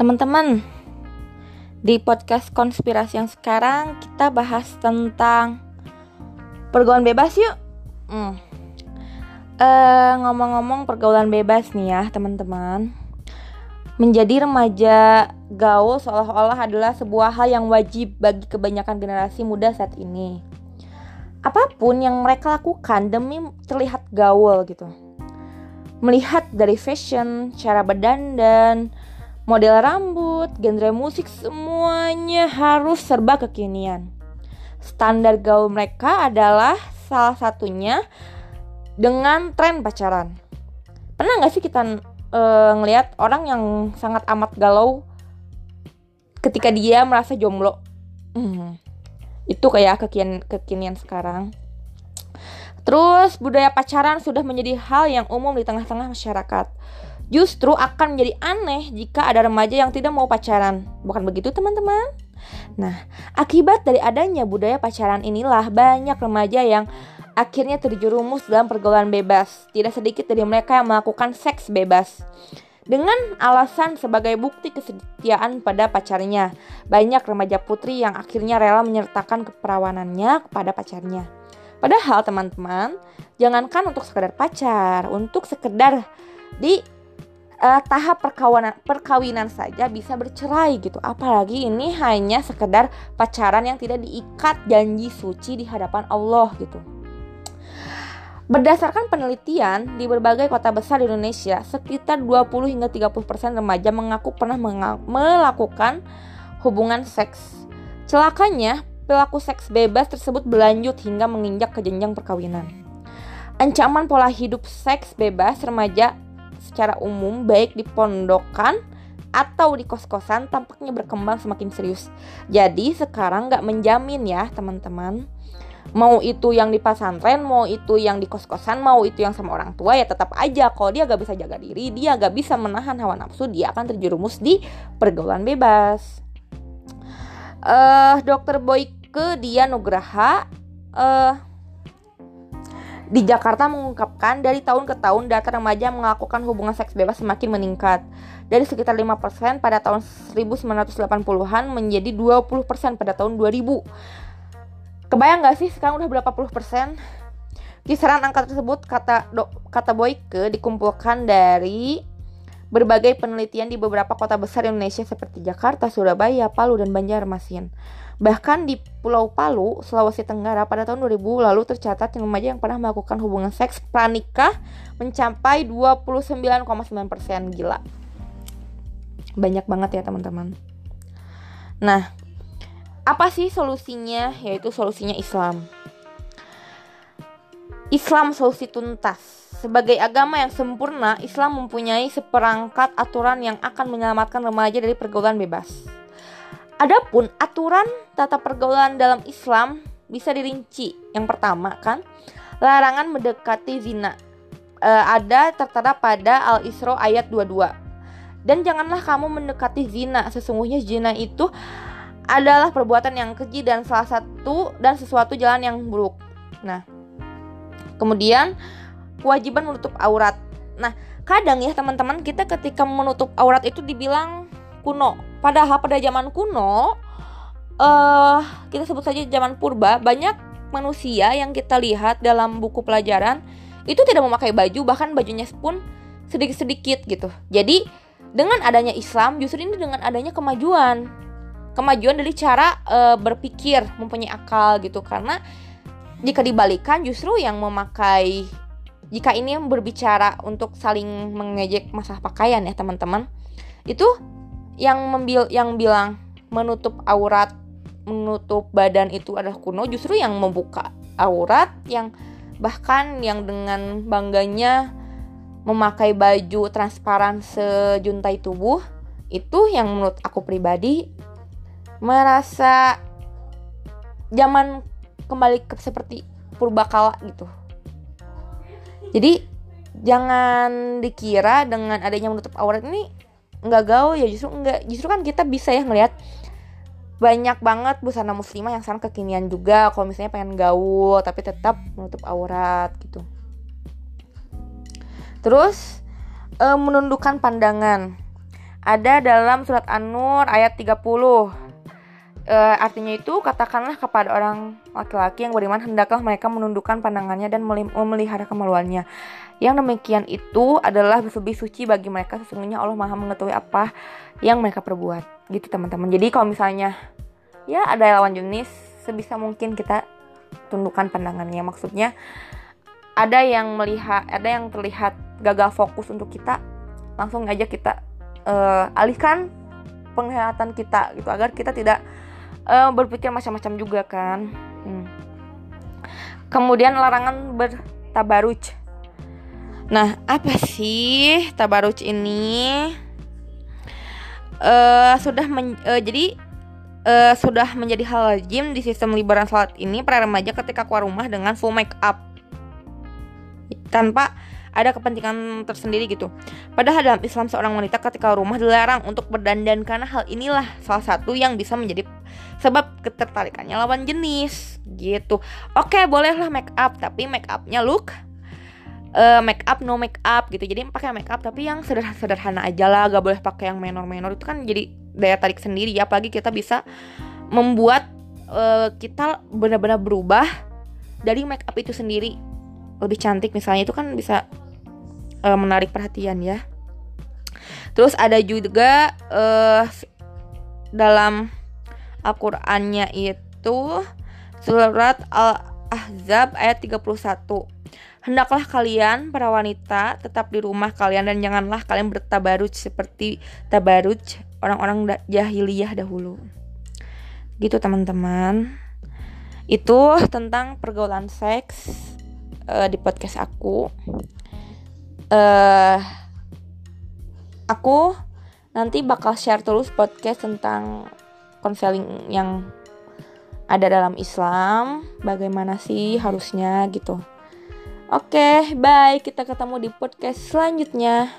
Teman-teman, di podcast konspirasi yang sekarang kita bahas tentang pergaulan bebas yuk. Hmm. Uh, ngomong-ngomong pergaulan bebas nih ya teman-teman. Menjadi remaja gaul seolah-olah adalah sebuah hal yang wajib bagi kebanyakan generasi muda saat ini. Apa pun yang mereka lakukan demi terlihat gaul gitu. Melihat dari fashion, cara berdandan, model rambut, genre musik semuanya harus serba kekinian. Standar gaul mereka adalah salah satunya dengan tren pacaran. Pernah nggak sih kita uh, ngelihat orang yang sangat amat galau ketika dia merasa jomblo? Hmm, itu kayak kekinian kekinian sekarang. Terus budaya pacaran sudah menjadi hal yang umum di tengah-tengah masyarakat. Justru akan menjadi aneh jika ada remaja yang tidak mau pacaran. Bukan begitu teman-teman? Nah, akibat dari adanya budaya pacaran inilah banyak remaja yang akhirnya terjerumus dalam pergaulan bebas. Tidak sedikit dari mereka yang melakukan seks bebas. Dengan alasan sebagai bukti kesetiaan pada pacarnya, banyak remaja putri yang akhirnya rela menyertakan keperawanannya kepada pacarnya. Padahal teman-teman, jangankan untuk sekedar pacar, untuk sekedar di uh, tahap perkawinan perkawinan saja bisa bercerai gitu. Apalagi ini hanya sekedar pacaran yang tidak diikat janji suci di hadapan Allah gitu. Berdasarkan penelitian di berbagai kota besar di Indonesia, sekitar 20 hingga 30% remaja mengaku pernah melakukan hubungan seks. Celakanya, pelaku seks bebas tersebut berlanjut hingga menginjak ke jenjang perkawinan. Ancaman pola hidup seks bebas remaja secara umum baik di pondokan atau di kos-kosan tampaknya berkembang semakin serius. Jadi sekarang nggak menjamin ya teman-teman. Mau itu yang di pesantren mau itu yang di kos-kosan mau itu yang sama orang tua ya tetap aja. Kalau dia gak bisa jaga diri dia gak bisa menahan hawa nafsu dia akan terjerumus di pergaulan bebas. Uh, dokter Boyke Dia Nugraha uh, di Jakarta mengungkapkan dari tahun ke tahun data remaja melakukan hubungan seks bebas semakin meningkat. Dari sekitar 5% pada tahun 1980-an menjadi 20% pada tahun 2000. Kebayang gak sih sekarang udah berapa puluh persen? Kisaran angka tersebut kata do, kata Boyke dikumpulkan dari berbagai penelitian di beberapa kota besar Indonesia seperti Jakarta, Surabaya, Palu, dan Banjarmasin. Bahkan di Pulau Palu, Sulawesi Tenggara pada tahun 2000 lalu tercatat yang remaja yang pernah melakukan hubungan seks pranikah mencapai 29,9% gila. Banyak banget ya teman-teman. Nah, apa sih solusinya? Yaitu solusinya Islam. Islam solusi tuntas. Sebagai agama yang sempurna, Islam mempunyai seperangkat aturan yang akan menyelamatkan remaja dari pergaulan bebas. Adapun aturan tata pergaulan dalam Islam bisa dirinci. Yang pertama kan, larangan mendekati zina. E, ada tertera pada Al-Isra ayat 22. Dan janganlah kamu mendekati zina. Sesungguhnya zina itu adalah perbuatan yang keji dan salah satu dan sesuatu jalan yang buruk. Nah, kemudian kewajiban menutup aurat. Nah, kadang ya teman-teman kita ketika menutup aurat itu dibilang kuno. Padahal pada zaman kuno, uh, kita sebut saja zaman purba, banyak manusia yang kita lihat dalam buku pelajaran itu tidak memakai baju, bahkan bajunya pun sedikit-sedikit gitu. Jadi dengan adanya Islam, justru ini dengan adanya kemajuan kemajuan dari cara uh, berpikir mempunyai akal gitu karena jika dibalikan justru yang memakai jika ini berbicara untuk saling mengejek masalah pakaian ya teman-teman itu yang membil yang bilang menutup aurat menutup badan itu adalah kuno justru yang membuka aurat yang bahkan yang dengan bangganya memakai baju transparan sejuntai tubuh itu yang menurut aku pribadi merasa zaman kembali ke seperti purbakala gitu. Jadi jangan dikira dengan adanya menutup aurat ini nggak gaul ya justru nggak justru kan kita bisa ya ngelihat banyak banget busana muslimah yang sekarang kekinian juga kalau misalnya pengen gaul tapi tetap menutup aurat gitu. Terus e, menundukkan pandangan ada dalam surat An-Nur ayat 30 e, artinya itu katakanlah kepada orang laki-laki yang beriman hendaklah mereka menundukkan pandangannya dan memelihara kemaluannya. Yang demikian itu adalah lebih suci bagi mereka sesungguhnya Allah Maha mengetahui apa yang mereka perbuat. Gitu teman-teman. Jadi kalau misalnya ya ada lawan jenis sebisa mungkin kita tundukkan pandangannya. Maksudnya ada yang melihat, ada yang terlihat gagal fokus untuk kita, langsung aja kita uh, alihkan penglihatan kita gitu agar kita tidak uh, berpikir macam-macam juga kan. Hmm. Kemudian larangan bertabaruj. Nah, apa sih tabaruj ini? Uh, sudah men uh, jadi uh, sudah menjadi hal lazim di sistem liburan salat ini para remaja ketika keluar rumah dengan full make up tanpa ada kepentingan tersendiri gitu. Padahal dalam Islam seorang wanita ketika rumah dilarang untuk berdandan karena hal inilah salah satu yang bisa menjadi sebab ketertarikannya lawan jenis gitu. Oke, bolehlah make up tapi make upnya look uh, make up no make up gitu. Jadi pakai make up tapi yang sederhana, sederhana aja lah, gak boleh pakai yang menor-menor itu kan jadi daya tarik sendiri ya. Apalagi kita bisa membuat uh, kita benar-benar berubah dari make up itu sendiri lebih cantik misalnya itu kan bisa uh, menarik perhatian ya. Terus ada juga uh, dalam Al-Qur'annya itu surat Al-Ahzab ayat 31. Hendaklah kalian para wanita tetap di rumah kalian dan janganlah kalian bertabaruj seperti tabaruj orang-orang jahiliyah dahulu. Gitu teman-teman. Itu tentang pergaulan seks uh, di podcast aku. Uh, aku nanti bakal share terus podcast tentang konseling yang ada dalam Islam, bagaimana sih harusnya gitu. Oke, bye. Kita ketemu di podcast selanjutnya.